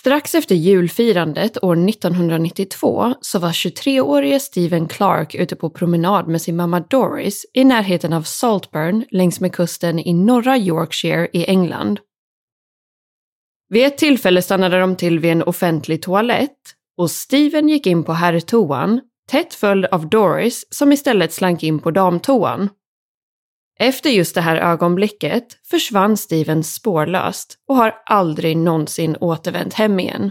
Strax efter julfirandet år 1992 så var 23-årige Stephen Clark ute på promenad med sin mamma Doris i närheten av Saltburn längs med kusten i norra Yorkshire i England. Vid ett tillfälle stannade de till vid en offentlig toalett och Steven gick in på herrtoan, tätt följd av Doris som istället slank in på damtoan. Efter just det här ögonblicket försvann Steven spårlöst och har aldrig någonsin återvänt hem igen.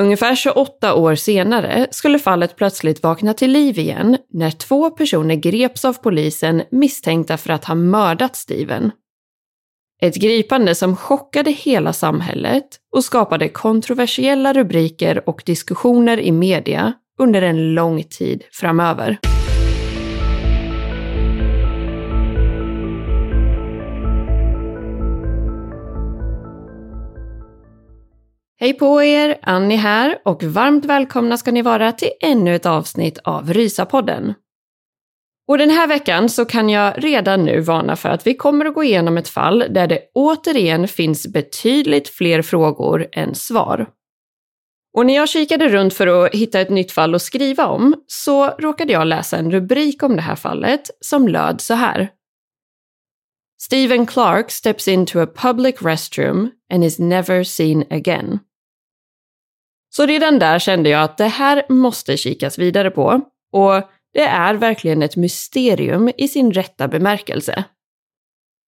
Ungefär 28 år senare skulle fallet plötsligt vakna till liv igen när två personer greps av polisen misstänkta för att ha mördat Steven. Ett gripande som chockade hela samhället och skapade kontroversiella rubriker och diskussioner i media under en lång tid framöver. Hej på er! Annie här och varmt välkomna ska ni vara till ännu ett avsnitt av Rysapodden. Och den här veckan så kan jag redan nu varna för att vi kommer att gå igenom ett fall där det återigen finns betydligt fler frågor än svar. Och när jag kikade runt för att hitta ett nytt fall att skriva om så råkade jag läsa en rubrik om det här fallet som löd så här. Stephen Clark steps into a public restroom and is never seen again. Så redan där kände jag att det här måste kikas vidare på. Och det är verkligen ett mysterium i sin rätta bemärkelse.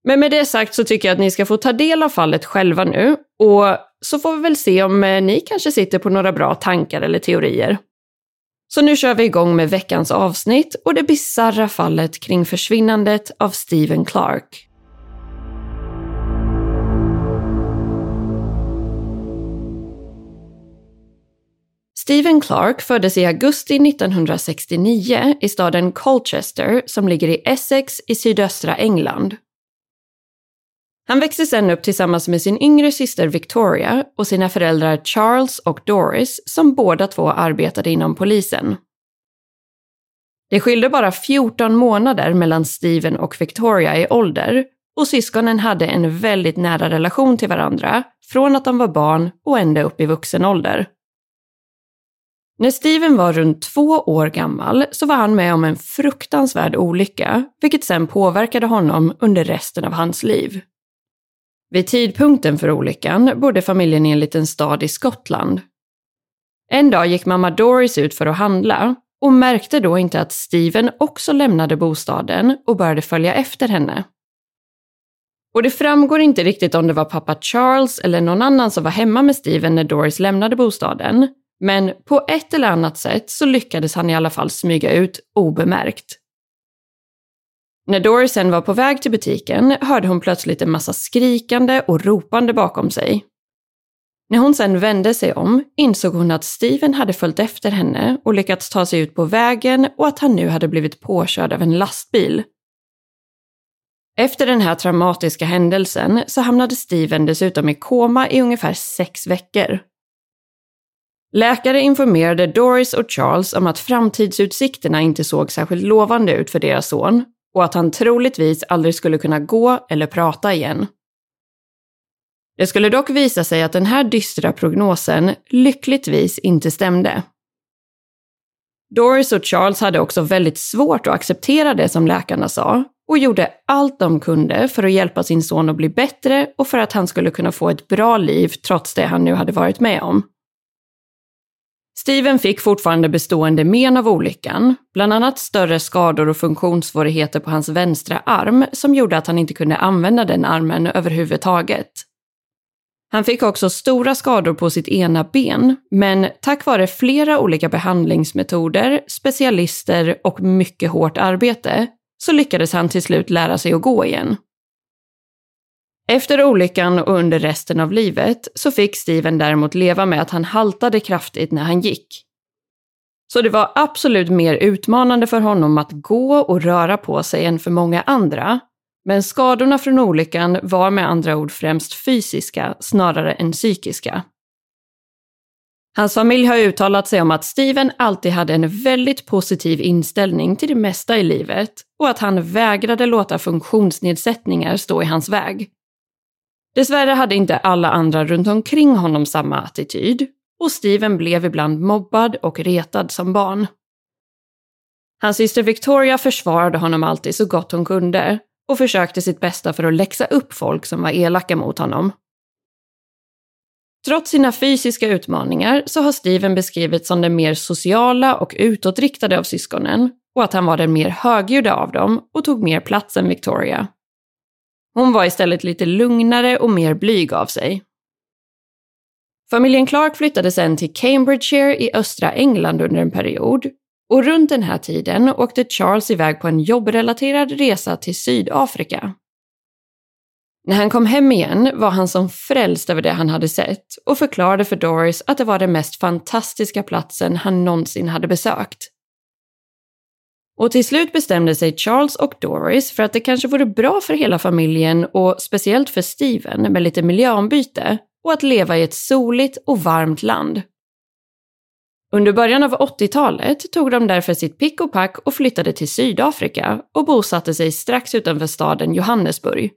Men med det sagt så tycker jag att ni ska få ta del av fallet själva nu och så får vi väl se om eh, ni kanske sitter på några bra tankar eller teorier. Så nu kör vi igång med veckans avsnitt och det bisarra fallet kring försvinnandet av Stephen Clark. Stephen Clark föddes i augusti 1969 i staden Colchester som ligger i Essex i sydöstra England. Han växte sedan upp tillsammans med sin yngre syster Victoria och sina föräldrar Charles och Doris som båda två arbetade inom polisen. Det skilde bara 14 månader mellan Stephen och Victoria i ålder och syskonen hade en väldigt nära relation till varandra från att de var barn och ända upp i vuxen ålder. När Steven var runt två år gammal så var han med om en fruktansvärd olycka, vilket sen påverkade honom under resten av hans liv. Vid tidpunkten för olyckan bodde familjen i en liten stad i Skottland. En dag gick mamma Doris ut för att handla och märkte då inte att Steven också lämnade bostaden och började följa efter henne. Och det framgår inte riktigt om det var pappa Charles eller någon annan som var hemma med Steven när Doris lämnade bostaden, men på ett eller annat sätt så lyckades han i alla fall smyga ut obemärkt. När Doris sen var på väg till butiken hörde hon plötsligt en massa skrikande och ropande bakom sig. När hon sen vände sig om insåg hon att Steven hade följt efter henne och lyckats ta sig ut på vägen och att han nu hade blivit påkörd av en lastbil. Efter den här traumatiska händelsen så hamnade Steven dessutom i koma i ungefär sex veckor. Läkare informerade Doris och Charles om att framtidsutsikterna inte såg särskilt lovande ut för deras son och att han troligtvis aldrig skulle kunna gå eller prata igen. Det skulle dock visa sig att den här dystra prognosen lyckligtvis inte stämde. Doris och Charles hade också väldigt svårt att acceptera det som läkarna sa och gjorde allt de kunde för att hjälpa sin son att bli bättre och för att han skulle kunna få ett bra liv trots det han nu hade varit med om. Steven fick fortfarande bestående men av olyckan, bland annat större skador och funktionssvårigheter på hans vänstra arm som gjorde att han inte kunde använda den armen överhuvudtaget. Han fick också stora skador på sitt ena ben, men tack vare flera olika behandlingsmetoder, specialister och mycket hårt arbete så lyckades han till slut lära sig att gå igen. Efter olyckan och under resten av livet så fick Steven däremot leva med att han haltade kraftigt när han gick. Så det var absolut mer utmanande för honom att gå och röra på sig än för många andra. Men skadorna från olyckan var med andra ord främst fysiska snarare än psykiska. Hans familj har uttalat sig om att Steven alltid hade en väldigt positiv inställning till det mesta i livet och att han vägrade låta funktionsnedsättningar stå i hans väg. Dessvärre hade inte alla andra runt omkring honom samma attityd och Steven blev ibland mobbad och retad som barn. Hans syster Victoria försvarade honom alltid så gott hon kunde och försökte sitt bästa för att läxa upp folk som var elaka mot honom. Trots sina fysiska utmaningar så har Steven beskrivits som den mer sociala och utåtriktade av syskonen och att han var den mer högljudda av dem och tog mer plats än Victoria. Hon var istället lite lugnare och mer blyg av sig. Familjen Clark flyttade sen till Cambridgeshire i östra England under en period och runt den här tiden åkte Charles iväg på en jobbrelaterad resa till Sydafrika. När han kom hem igen var han som frälst över det han hade sett och förklarade för Doris att det var den mest fantastiska platsen han någonsin hade besökt. Och till slut bestämde sig Charles och Doris för att det kanske vore bra för hela familjen och speciellt för Steven med lite miljöombyte och att leva i ett soligt och varmt land. Under början av 80-talet tog de därför sitt pick och pack och flyttade till Sydafrika och bosatte sig strax utanför staden Johannesburg.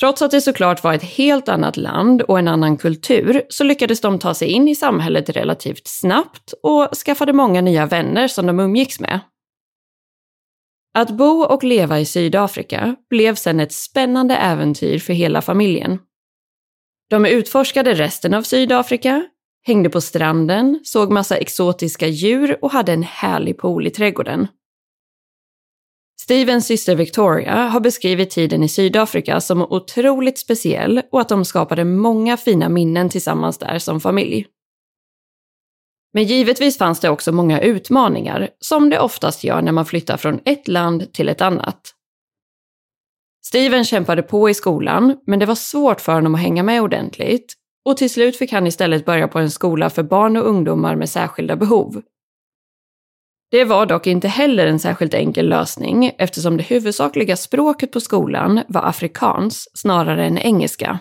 Trots att det såklart var ett helt annat land och en annan kultur så lyckades de ta sig in i samhället relativt snabbt och skaffade många nya vänner som de umgicks med. Att bo och leva i Sydafrika blev sedan ett spännande äventyr för hela familjen. De utforskade resten av Sydafrika, hängde på stranden, såg massa exotiska djur och hade en härlig pool i trädgården. Stevens syster Victoria har beskrivit tiden i Sydafrika som otroligt speciell och att de skapade många fina minnen tillsammans där som familj. Men givetvis fanns det också många utmaningar, som det oftast gör när man flyttar från ett land till ett annat. Steven kämpade på i skolan, men det var svårt för honom att hänga med ordentligt och till slut fick han istället börja på en skola för barn och ungdomar med särskilda behov. Det var dock inte heller en särskilt enkel lösning eftersom det huvudsakliga språket på skolan var afrikans snarare än engelska.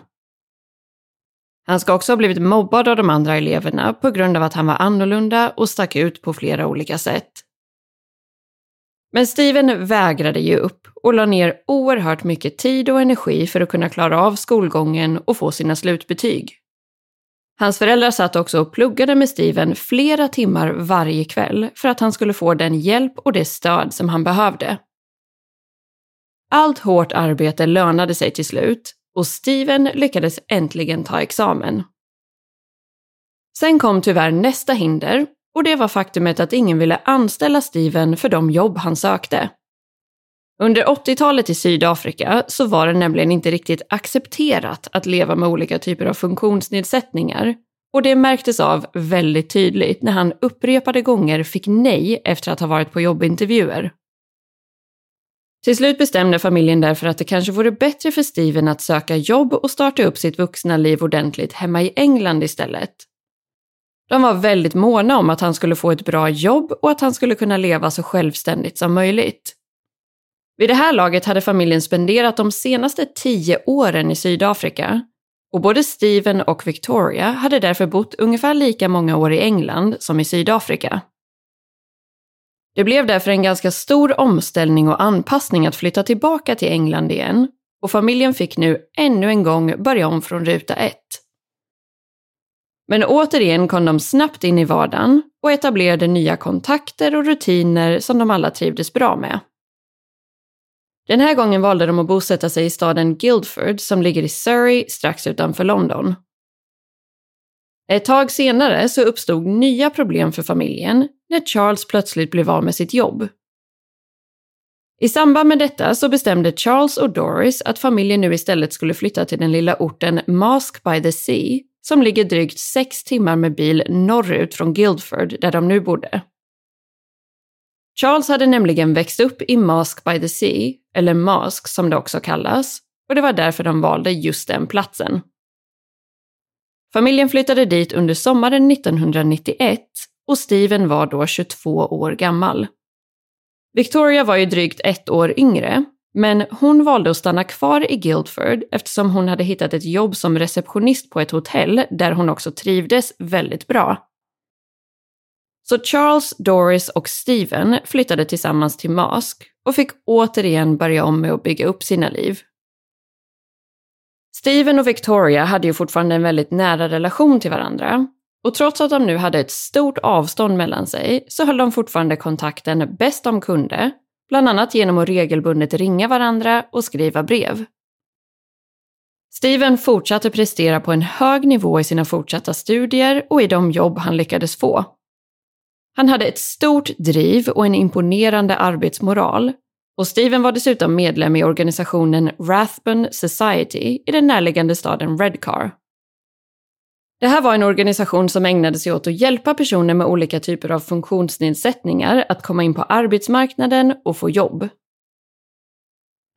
Han ska också ha blivit mobbad av de andra eleverna på grund av att han var annorlunda och stack ut på flera olika sätt. Men Steven vägrade ge upp och la ner oerhört mycket tid och energi för att kunna klara av skolgången och få sina slutbetyg. Hans föräldrar satt också och pluggade med Steven flera timmar varje kväll för att han skulle få den hjälp och det stöd som han behövde. Allt hårt arbete lönade sig till slut och Steven lyckades äntligen ta examen. Sen kom tyvärr nästa hinder och det var faktumet att ingen ville anställa Steven för de jobb han sökte. Under 80-talet i Sydafrika så var det nämligen inte riktigt accepterat att leva med olika typer av funktionsnedsättningar. Och det märktes av väldigt tydligt när han upprepade gånger fick nej efter att ha varit på jobbintervjuer. Till slut bestämde familjen därför att det kanske vore bättre för Steven att söka jobb och starta upp sitt vuxna liv ordentligt hemma i England istället. De var väldigt måna om att han skulle få ett bra jobb och att han skulle kunna leva så självständigt som möjligt. Vid det här laget hade familjen spenderat de senaste tio åren i Sydafrika och både Steven och Victoria hade därför bott ungefär lika många år i England som i Sydafrika. Det blev därför en ganska stor omställning och anpassning att flytta tillbaka till England igen och familjen fick nu ännu en gång börja om från ruta ett. Men återigen kom de snabbt in i vardagen och etablerade nya kontakter och rutiner som de alla trivdes bra med. Den här gången valde de att bosätta sig i staden Guildford som ligger i Surrey strax utanför London. Ett tag senare så uppstod nya problem för familjen när Charles plötsligt blev av med sitt jobb. I samband med detta så bestämde Charles och Doris att familjen nu istället skulle flytta till den lilla orten Mask by the Sea som ligger drygt sex timmar med bil norrut från Guildford där de nu bodde. Charles hade nämligen växt upp i Mask by the Sea, eller Mask som det också kallas, och det var därför de valde just den platsen. Familjen flyttade dit under sommaren 1991 och Steven var då 22 år gammal. Victoria var ju drygt ett år yngre, men hon valde att stanna kvar i Guildford eftersom hon hade hittat ett jobb som receptionist på ett hotell där hon också trivdes väldigt bra. Så Charles, Doris och Steven flyttade tillsammans till Mask och fick återigen börja om med att bygga upp sina liv. Steven och Victoria hade ju fortfarande en väldigt nära relation till varandra och trots att de nu hade ett stort avstånd mellan sig så höll de fortfarande kontakten bäst de kunde, bland annat genom att regelbundet ringa varandra och skriva brev. Steven fortsatte prestera på en hög nivå i sina fortsatta studier och i de jobb han lyckades få. Han hade ett stort driv och en imponerande arbetsmoral och Steven var dessutom medlem i organisationen Rathbun Society i den närliggande staden Redcar. Det här var en organisation som ägnade sig åt att hjälpa personer med olika typer av funktionsnedsättningar att komma in på arbetsmarknaden och få jobb.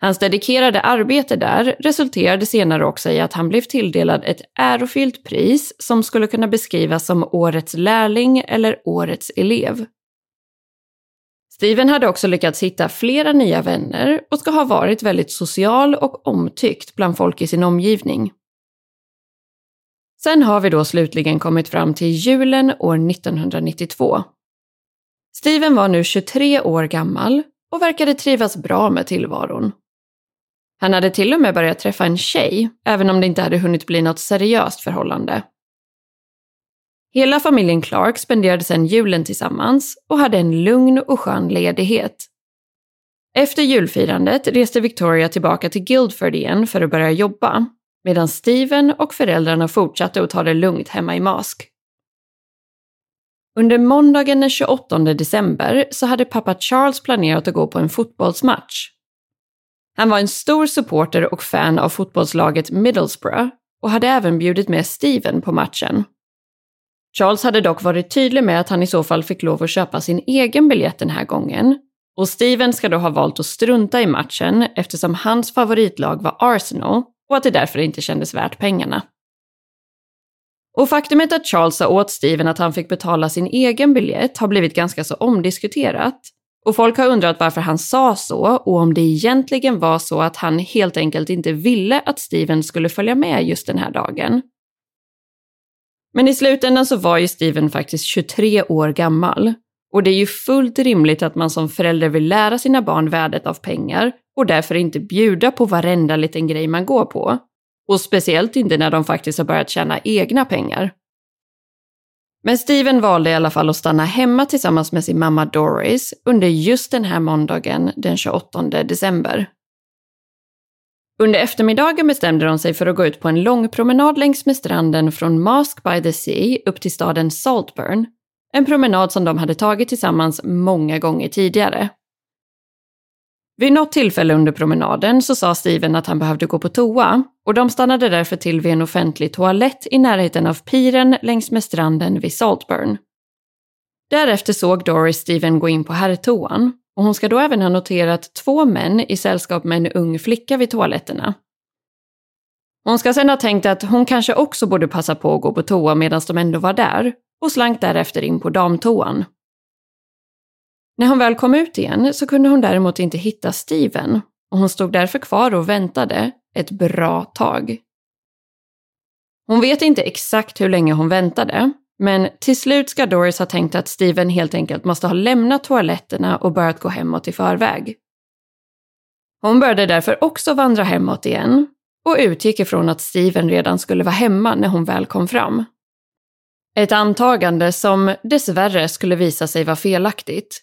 Hans dedikerade arbete där resulterade senare också i att han blev tilldelad ett ärofyllt pris som skulle kunna beskrivas som Årets lärling eller Årets elev. Steven hade också lyckats hitta flera nya vänner och ska ha varit väldigt social och omtyckt bland folk i sin omgivning. Sen har vi då slutligen kommit fram till julen år 1992. Steven var nu 23 år gammal och verkade trivas bra med tillvaron. Han hade till och med börjat träffa en tjej, även om det inte hade hunnit bli något seriöst förhållande. Hela familjen Clark spenderade sedan julen tillsammans och hade en lugn och skön ledighet. Efter julfirandet reste Victoria tillbaka till Guildford igen för att börja jobba, medan Steven och föräldrarna fortsatte att ta det lugnt hemma i Mask. Under måndagen den 28 december så hade pappa Charles planerat att gå på en fotbollsmatch han var en stor supporter och fan av fotbollslaget Middlesbrough och hade även bjudit med Steven på matchen. Charles hade dock varit tydlig med att han i så fall fick lov att köpa sin egen biljett den här gången och Steven ska då ha valt att strunta i matchen eftersom hans favoritlag var Arsenal och att det därför inte kändes värt pengarna. Och faktumet att Charles sa åt Steven att han fick betala sin egen biljett har blivit ganska så omdiskuterat och folk har undrat varför han sa så och om det egentligen var så att han helt enkelt inte ville att Steven skulle följa med just den här dagen. Men i slutändan så var ju Steven faktiskt 23 år gammal och det är ju fullt rimligt att man som förälder vill lära sina barn värdet av pengar och därför inte bjuda på varenda liten grej man går på. Och speciellt inte när de faktiskt har börjat tjäna egna pengar. Men Steven valde i alla fall att stanna hemma tillsammans med sin mamma Doris under just den här måndagen den 28 december. Under eftermiddagen bestämde de sig för att gå ut på en lång promenad längs med stranden från Mask by the Sea upp till staden Saltburn. En promenad som de hade tagit tillsammans många gånger tidigare. Vid något tillfälle under promenaden så sa Steven att han behövde gå på toa och de stannade därför till vid en offentlig toalett i närheten av piren längs med stranden vid Saltburn. Därefter såg Doris Steven gå in på herrtoan och hon ska då även ha noterat två män i sällskap med en ung flicka vid toaletterna. Hon ska sedan ha tänkt att hon kanske också borde passa på att gå på toa medan de ändå var där och slank därefter in på damtoan. När hon väl kom ut igen så kunde hon däremot inte hitta Steven och hon stod därför kvar och väntade ett bra tag. Hon vet inte exakt hur länge hon väntade, men till slut ska Doris ha tänkt att Steven helt enkelt måste ha lämnat toaletterna och börjat gå hemåt i förväg. Hon började därför också vandra hemåt igen och utgick ifrån att Steven redan skulle vara hemma när hon väl kom fram. Ett antagande som dessvärre skulle visa sig vara felaktigt.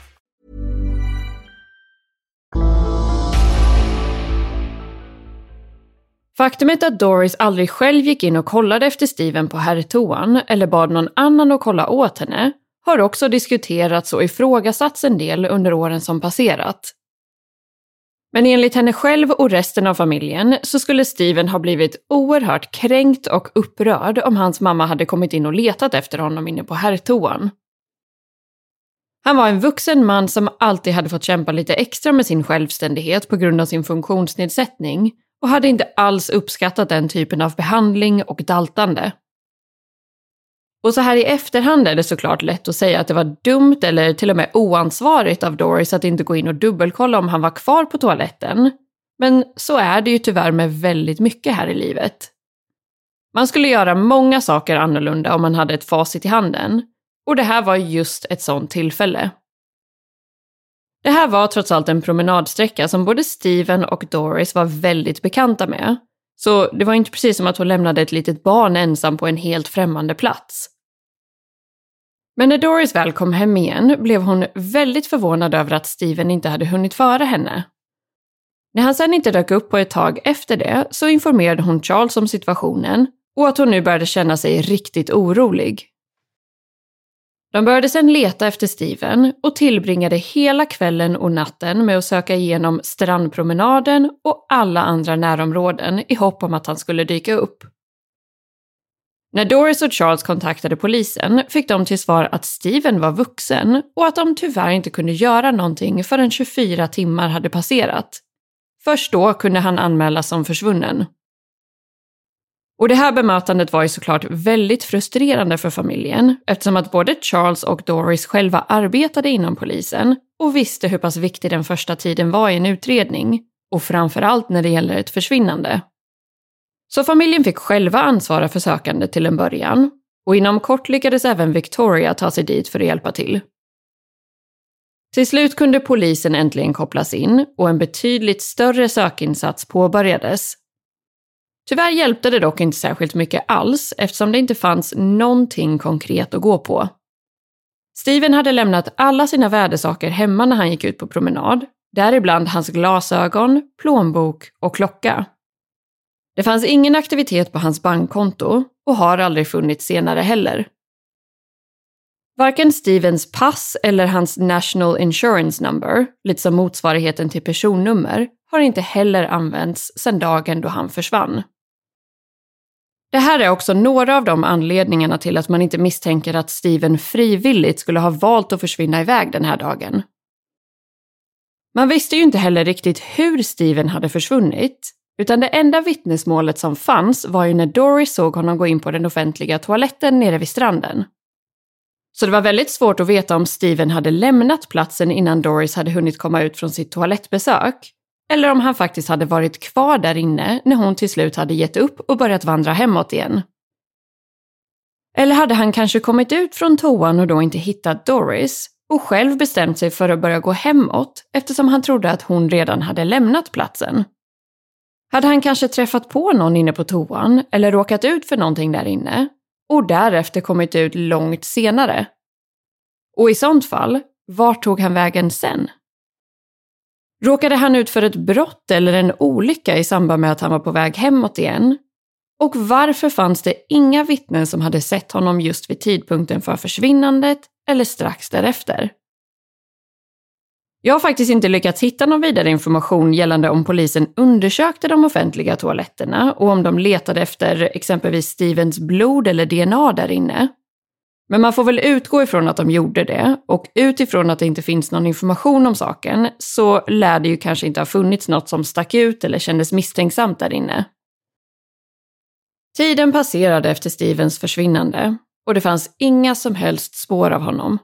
Faktumet att Doris aldrig själv gick in och kollade efter Steven på herrtoan eller bad någon annan att kolla åt henne har också diskuterats och ifrågasatts en del under åren som passerat. Men enligt henne själv och resten av familjen så skulle Steven ha blivit oerhört kränkt och upprörd om hans mamma hade kommit in och letat efter honom inne på herrtoan. Han var en vuxen man som alltid hade fått kämpa lite extra med sin självständighet på grund av sin funktionsnedsättning och hade inte alls uppskattat den typen av behandling och daltande. Och så här i efterhand är det såklart lätt att säga att det var dumt eller till och med oansvarigt av Doris att inte gå in och dubbelkolla om han var kvar på toaletten. Men så är det ju tyvärr med väldigt mycket här i livet. Man skulle göra många saker annorlunda om man hade ett facit i handen. Och det här var just ett sånt tillfälle. Det här var trots allt en promenadsträcka som både Steven och Doris var väldigt bekanta med. Så det var inte precis som att hon lämnade ett litet barn ensam på en helt främmande plats. Men när Doris väl kom hem igen blev hon väldigt förvånad över att Steven inte hade hunnit före henne. När han sen inte dök upp på ett tag efter det så informerade hon Charles om situationen och att hon nu började känna sig riktigt orolig. De började sedan leta efter Steven och tillbringade hela kvällen och natten med att söka igenom strandpromenaden och alla andra närområden i hopp om att han skulle dyka upp. När Doris och Charles kontaktade polisen fick de till svar att Steven var vuxen och att de tyvärr inte kunde göra någonting förrän 24 timmar hade passerat. Först då kunde han anmälas som försvunnen. Och det här bemötandet var ju såklart väldigt frustrerande för familjen eftersom att både Charles och Doris själva arbetade inom polisen och visste hur pass viktig den första tiden var i en utredning och framförallt när det gäller ett försvinnande. Så familjen fick själva ansvara för sökandet till en början och inom kort lyckades även Victoria ta sig dit för att hjälpa till. Till slut kunde polisen äntligen kopplas in och en betydligt större sökinsats påbörjades Tyvärr hjälpte det dock inte särskilt mycket alls eftersom det inte fanns någonting konkret att gå på. Steven hade lämnat alla sina värdesaker hemma när han gick ut på promenad, däribland hans glasögon, plånbok och klocka. Det fanns ingen aktivitet på hans bankkonto och har aldrig funnits senare heller. Varken Stevens pass eller hans National Insurance Number, lite som motsvarigheten till personnummer, har inte heller använts sedan dagen då han försvann. Det här är också några av de anledningarna till att man inte misstänker att Steven frivilligt skulle ha valt att försvinna iväg den här dagen. Man visste ju inte heller riktigt hur Steven hade försvunnit, Utan det enda vittnesmålet som fanns var ju när Doris såg honom gå in på den offentliga toaletten nere vid stranden. Så det var väldigt svårt att veta om Steven hade lämnat platsen innan Doris hade hunnit komma ut från sitt toalettbesök, eller om han faktiskt hade varit kvar där inne när hon till slut hade gett upp och börjat vandra hemåt igen. Eller hade han kanske kommit ut från toan och då inte hittat Doris och själv bestämt sig för att börja gå hemåt eftersom han trodde att hon redan hade lämnat platsen? Hade han kanske träffat på någon inne på toan eller råkat ut för någonting där inne och därefter kommit ut långt senare? Och i sånt fall, vart tog han vägen sen? Råkade han ut för ett brott eller en olycka i samband med att han var på väg hemåt igen? Och varför fanns det inga vittnen som hade sett honom just vid tidpunkten för försvinnandet eller strax därefter? Jag har faktiskt inte lyckats hitta någon vidare information gällande om polisen undersökte de offentliga toaletterna och om de letade efter exempelvis Stevens blod eller DNA där inne. Men man får väl utgå ifrån att de gjorde det och utifrån att det inte finns någon information om saken så lär det ju kanske inte ha funnits något som stack ut eller kändes misstänksamt där inne. Tiden passerade efter Stevens försvinnande och det fanns inga som helst spår av honom.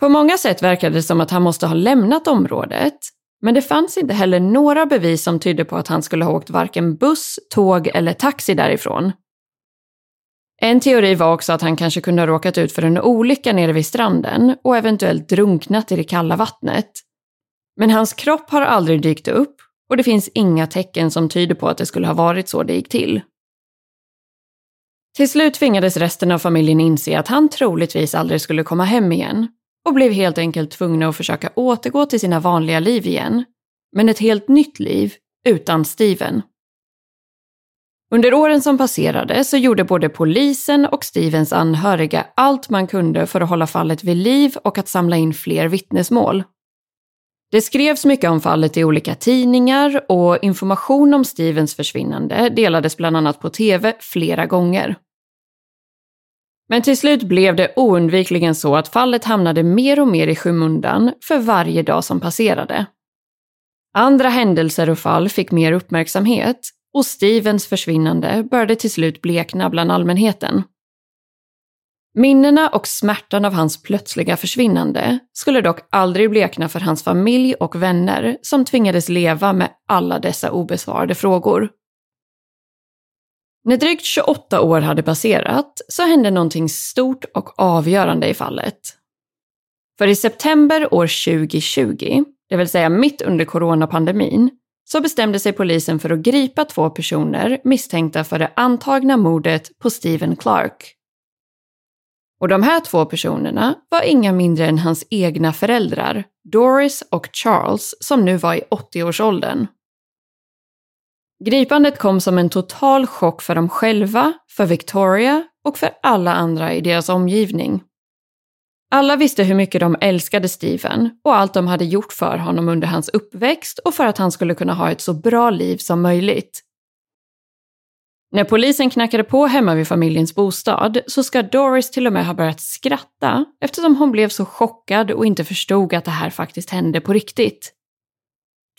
På många sätt verkade det som att han måste ha lämnat området, men det fanns inte heller några bevis som tydde på att han skulle ha åkt varken buss, tåg eller taxi därifrån. En teori var också att han kanske kunde ha råkat ut för en olycka nere vid stranden och eventuellt drunknat i det kalla vattnet. Men hans kropp har aldrig dykt upp och det finns inga tecken som tyder på att det skulle ha varit så det gick till. Till slut tvingades resten av familjen inse att han troligtvis aldrig skulle komma hem igen och blev helt enkelt tvungna att försöka återgå till sina vanliga liv igen. Men ett helt nytt liv utan Steven. Under åren som passerade så gjorde både polisen och Stevens anhöriga allt man kunde för att hålla fallet vid liv och att samla in fler vittnesmål. Det skrevs mycket om fallet i olika tidningar och information om Stevens försvinnande delades bland annat på tv flera gånger. Men till slut blev det oundvikligen så att fallet hamnade mer och mer i skymundan för varje dag som passerade. Andra händelser och fall fick mer uppmärksamhet och Stevens försvinnande började till slut blekna bland allmänheten. Minnena och smärtan av hans plötsliga försvinnande skulle dock aldrig blekna för hans familj och vänner som tvingades leva med alla dessa obesvarade frågor. När drygt 28 år hade passerat så hände någonting stort och avgörande i fallet. För i september år 2020, det vill säga mitt under coronapandemin, så bestämde sig polisen för att gripa två personer misstänkta för det antagna mordet på Stephen Clark. Och de här två personerna var inga mindre än hans egna föräldrar, Doris och Charles, som nu var i 80-årsåldern. Gripandet kom som en total chock för dem själva, för Victoria och för alla andra i deras omgivning. Alla visste hur mycket de älskade Steven och allt de hade gjort för honom under hans uppväxt och för att han skulle kunna ha ett så bra liv som möjligt. När polisen knackade på hemma vid familjens bostad så ska Doris till och med ha börjat skratta eftersom hon blev så chockad och inte förstod att det här faktiskt hände på riktigt.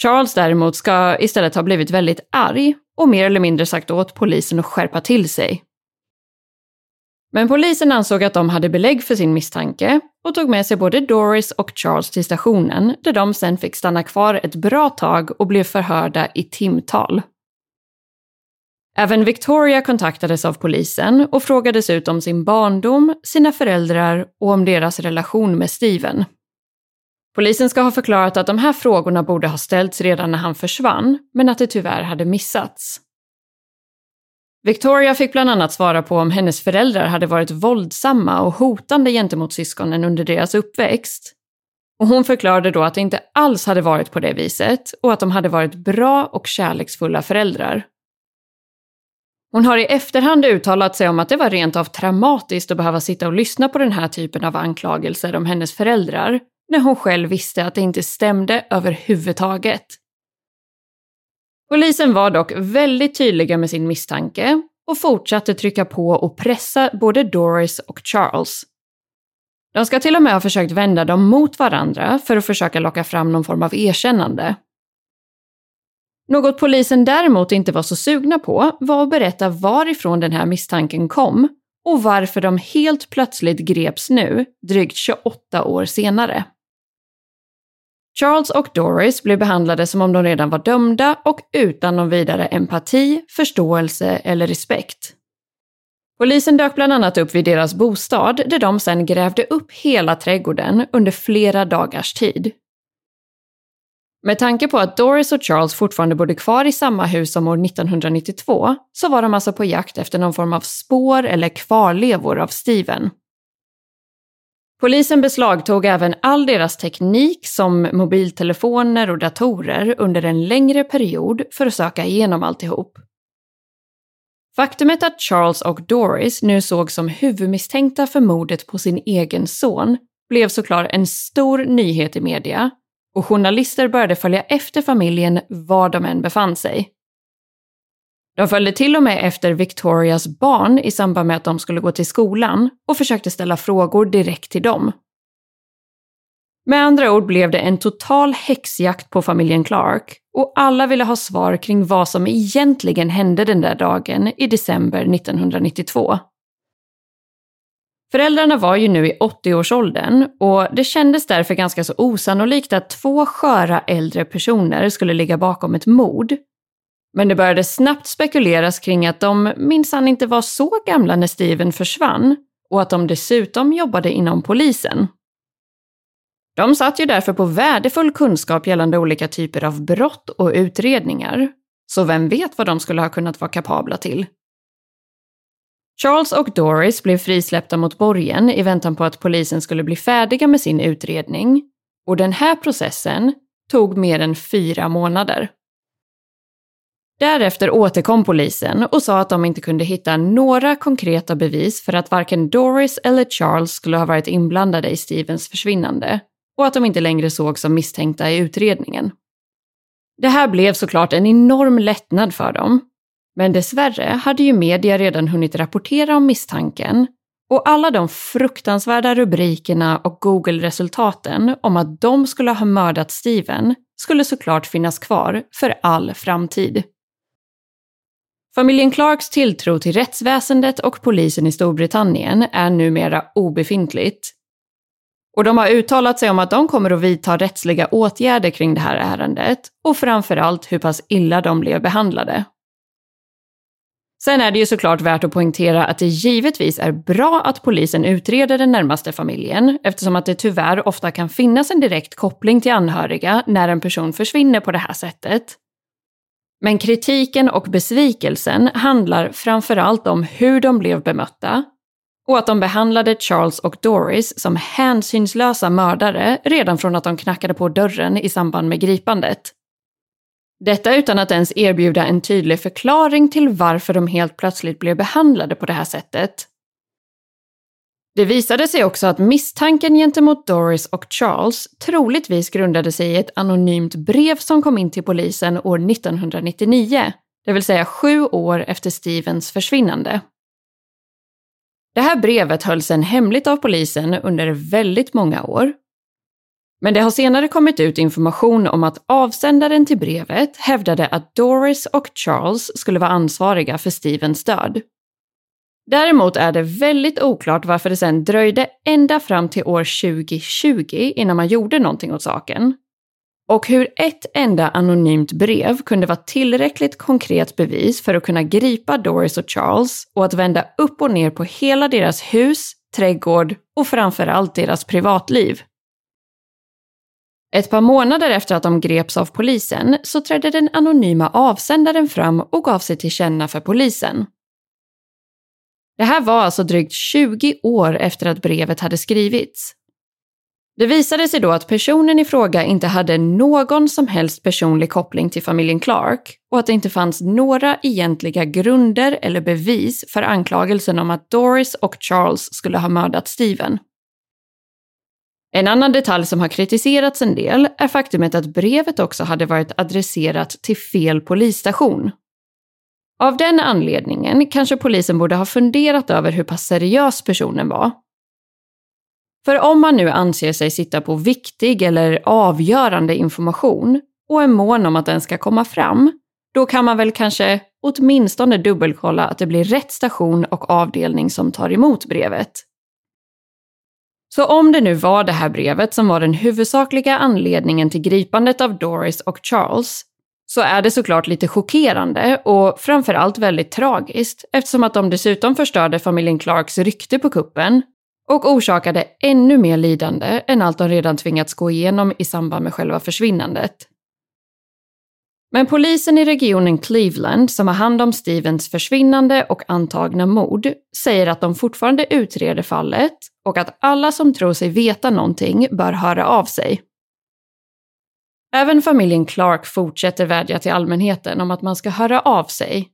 Charles däremot ska istället ha blivit väldigt arg och mer eller mindre sagt åt polisen att skärpa till sig. Men polisen ansåg att de hade belägg för sin misstanke och tog med sig både Doris och Charles till stationen där de sen fick stanna kvar ett bra tag och blev förhörda i timtal. Även Victoria kontaktades av polisen och frågades ut om sin barndom, sina föräldrar och om deras relation med Steven. Polisen ska ha förklarat att de här frågorna borde ha ställts redan när han försvann, men att det tyvärr hade missats. Victoria fick bland annat svara på om hennes föräldrar hade varit våldsamma och hotande gentemot syskonen under deras uppväxt. Och hon förklarade då att det inte alls hade varit på det viset och att de hade varit bra och kärleksfulla föräldrar. Hon har i efterhand uttalat sig om att det var rent av traumatiskt att behöva sitta och lyssna på den här typen av anklagelser om hennes föräldrar när hon själv visste att det inte stämde överhuvudtaget. Polisen var dock väldigt tydliga med sin misstanke och fortsatte trycka på och pressa både Doris och Charles. De ska till och med ha försökt vända dem mot varandra för att försöka locka fram någon form av erkännande. Något polisen däremot inte var så sugna på var att berätta varifrån den här misstanken kom och varför de helt plötsligt greps nu, drygt 28 år senare. Charles och Doris blev behandlade som om de redan var dömda och utan någon vidare empati, förståelse eller respekt. Polisen dök bland annat upp vid deras bostad där de sedan grävde upp hela trädgården under flera dagars tid. Med tanke på att Doris och Charles fortfarande bodde kvar i samma hus som år 1992 så var de alltså på jakt efter någon form av spår eller kvarlevor av Steven. Polisen beslagtog även all deras teknik som mobiltelefoner och datorer under en längre period för att söka igenom alltihop. Faktumet att Charles och Doris nu sågs som huvudmisstänkta för mordet på sin egen son blev såklart en stor nyhet i media och journalister började följa efter familjen var de än befann sig. De följde till och med efter Victorias barn i samband med att de skulle gå till skolan och försökte ställa frågor direkt till dem. Med andra ord blev det en total häxjakt på familjen Clark och alla ville ha svar kring vad som egentligen hände den där dagen i december 1992. Föräldrarna var ju nu i 80-årsåldern och det kändes därför ganska så osannolikt att två sköra äldre personer skulle ligga bakom ett mord. Men det började snabbt spekuleras kring att de minsann inte var så gamla när Steven försvann och att de dessutom jobbade inom polisen. De satt ju därför på värdefull kunskap gällande olika typer av brott och utredningar. Så vem vet vad de skulle ha kunnat vara kapabla till? Charles och Doris blev frisläppta mot borgen i väntan på att polisen skulle bli färdiga med sin utredning. Och den här processen tog mer än fyra månader. Därefter återkom polisen och sa att de inte kunde hitta några konkreta bevis för att varken Doris eller Charles skulle ha varit inblandade i Stevens försvinnande och att de inte längre sågs som misstänkta i utredningen. Det här blev såklart en enorm lättnad för dem. Men dessvärre hade ju media redan hunnit rapportera om misstanken och alla de fruktansvärda rubrikerna och Google-resultaten om att de skulle ha mördat Steven skulle såklart finnas kvar för all framtid. Familjen Clarks tilltro till rättsväsendet och polisen i Storbritannien är numera obefintligt och de har uttalat sig om att de kommer att vidta rättsliga åtgärder kring det här ärendet och framförallt hur pass illa de blev behandlade. Sen är det ju såklart värt att poängtera att det givetvis är bra att polisen utreder den närmaste familjen eftersom att det tyvärr ofta kan finnas en direkt koppling till anhöriga när en person försvinner på det här sättet. Men kritiken och besvikelsen handlar framförallt om hur de blev bemötta och att de behandlade Charles och Doris som hänsynslösa mördare redan från att de knackade på dörren i samband med gripandet. Detta utan att ens erbjuda en tydlig förklaring till varför de helt plötsligt blev behandlade på det här sättet. Det visade sig också att misstanken gentemot Doris och Charles troligtvis grundade sig i ett anonymt brev som kom in till polisen år 1999, det vill säga sju år efter Stevens försvinnande. Det här brevet hölls sedan hemligt av polisen under väldigt många år. Men det har senare kommit ut information om att avsändaren till brevet hävdade att Doris och Charles skulle vara ansvariga för Stevens död. Däremot är det väldigt oklart varför det sen dröjde ända fram till år 2020 innan man gjorde någonting åt saken. Och hur ett enda anonymt brev kunde vara tillräckligt konkret bevis för att kunna gripa Doris och Charles och att vända upp och ner på hela deras hus, trädgård och framförallt deras privatliv. Ett par månader efter att de greps av polisen så trädde den anonyma avsändaren fram och gav sig till känna för polisen. Det här var alltså drygt 20 år efter att brevet hade skrivits. Det visade sig då att personen i fråga inte hade någon som helst personlig koppling till familjen Clark och att det inte fanns några egentliga grunder eller bevis för anklagelsen om att Doris och Charles skulle ha mördat Steven. En annan detalj som har kritiserats en del är faktumet att brevet också hade varit adresserat till fel polisstation. Av den anledningen kanske polisen borde ha funderat över hur pass seriös personen var för om man nu anser sig sitta på viktig eller avgörande information och är mån om att den ska komma fram, då kan man väl kanske åtminstone dubbelkolla att det blir rätt station och avdelning som tar emot brevet. Så om det nu var det här brevet som var den huvudsakliga anledningen till gripandet av Doris och Charles, så är det såklart lite chockerande och framförallt väldigt tragiskt eftersom att de dessutom förstörde familjen Clarks rykte på kuppen och orsakade ännu mer lidande än allt de redan tvingats gå igenom i samband med själva försvinnandet. Men polisen i regionen Cleveland som har hand om Stevens försvinnande och antagna mord säger att de fortfarande utreder fallet och att alla som tror sig veta någonting bör höra av sig. Även familjen Clark fortsätter vädja till allmänheten om att man ska höra av sig.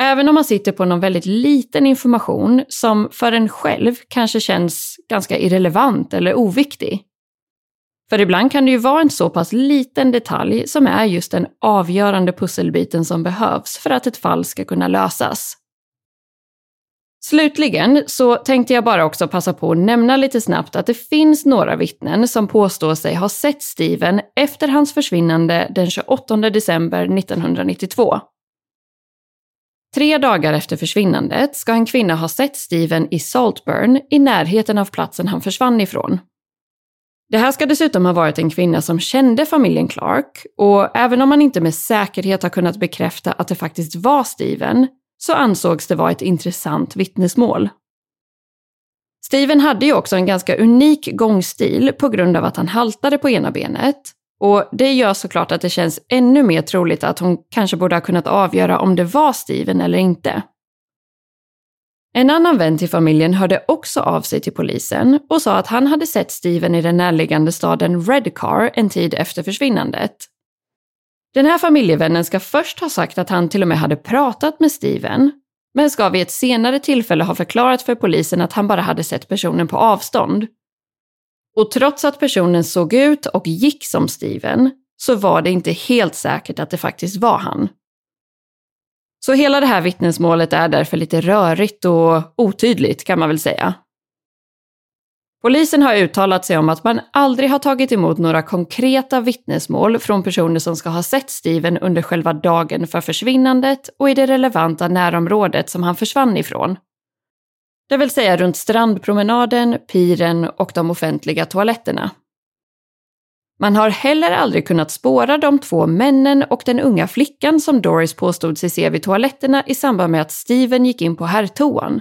Även om man sitter på någon väldigt liten information som för en själv kanske känns ganska irrelevant eller oviktig. För ibland kan det ju vara en så pass liten detalj som är just den avgörande pusselbiten som behövs för att ett fall ska kunna lösas. Slutligen så tänkte jag bara också passa på att nämna lite snabbt att det finns några vittnen som påstår sig ha sett Steven efter hans försvinnande den 28 december 1992. Tre dagar efter försvinnandet ska en kvinna ha sett Steven i Saltburn i närheten av platsen han försvann ifrån. Det här ska dessutom ha varit en kvinna som kände familjen Clark och även om man inte med säkerhet har kunnat bekräfta att det faktiskt var Steven så ansågs det vara ett intressant vittnesmål. Steven hade ju också en ganska unik gångstil på grund av att han haltade på ena benet och det gör såklart att det känns ännu mer troligt att hon kanske borde ha kunnat avgöra om det var Steven eller inte. En annan vän till familjen hörde också av sig till polisen och sa att han hade sett Steven i den närliggande staden Redcar en tid efter försvinnandet. Den här familjevännen ska först ha sagt att han till och med hade pratat med Steven, men ska vid ett senare tillfälle ha förklarat för polisen att han bara hade sett personen på avstånd. Och trots att personen såg ut och gick som Steven, så var det inte helt säkert att det faktiskt var han. Så hela det här vittnesmålet är därför lite rörigt och otydligt kan man väl säga. Polisen har uttalat sig om att man aldrig har tagit emot några konkreta vittnesmål från personer som ska ha sett Steven under själva dagen för försvinnandet och i det relevanta närområdet som han försvann ifrån. Det vill säga runt strandpromenaden, piren och de offentliga toaletterna. Man har heller aldrig kunnat spåra de två männen och den unga flickan som Doris påstod sig se vid toaletterna i samband med att Steven gick in på herrtoan.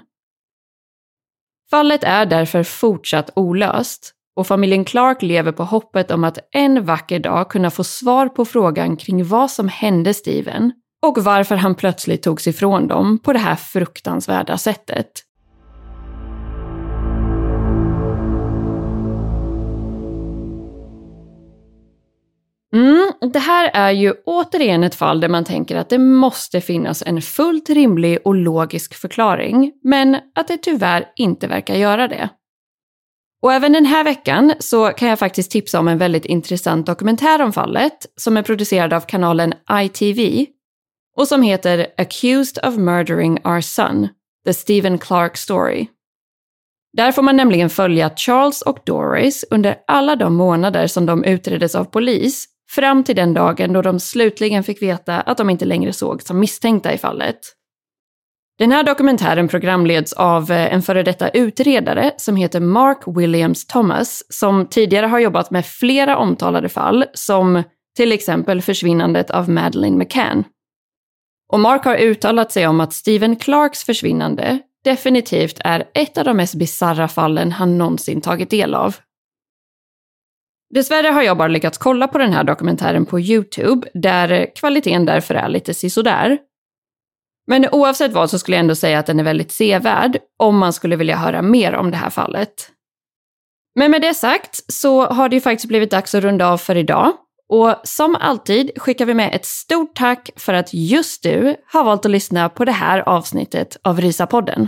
Fallet är därför fortsatt olöst och familjen Clark lever på hoppet om att en vacker dag kunna få svar på frågan kring vad som hände Steven och varför han plötsligt togs ifrån dem på det här fruktansvärda sättet. Mm, det här är ju återigen ett fall där man tänker att det måste finnas en fullt rimlig och logisk förklaring, men att det tyvärr inte verkar göra det. Och även den här veckan så kan jag faktiskt tipsa om en väldigt intressant dokumentär om fallet som är producerad av kanalen ITV och som heter Accused of Murdering Our Son, The Stephen Clark Story. Där får man nämligen följa Charles och Doris under alla de månader som de utreddes av polis fram till den dagen då de slutligen fick veta att de inte längre sågs som misstänkta i fallet. Den här dokumentären programleds av eh, en före detta utredare som heter Mark Williams Thomas som tidigare har jobbat med flera omtalade fall som till exempel försvinnandet av Madeleine McCann. Och Mark har uttalat sig om att Stephen Clarks försvinnande definitivt är ett av de mest bizarra fallen han någonsin tagit del av. Dessvärre har jag bara lyckats kolla på den här dokumentären på YouTube, där kvaliteten därför är lite sisådär. Men oavsett vad så skulle jag ändå säga att den är väldigt sevärd om man skulle vilja höra mer om det här fallet. Men med det sagt så har det ju faktiskt blivit dags att runda av för idag. Och som alltid skickar vi med ett stort tack för att just du har valt att lyssna på det här avsnittet av Rysapodden.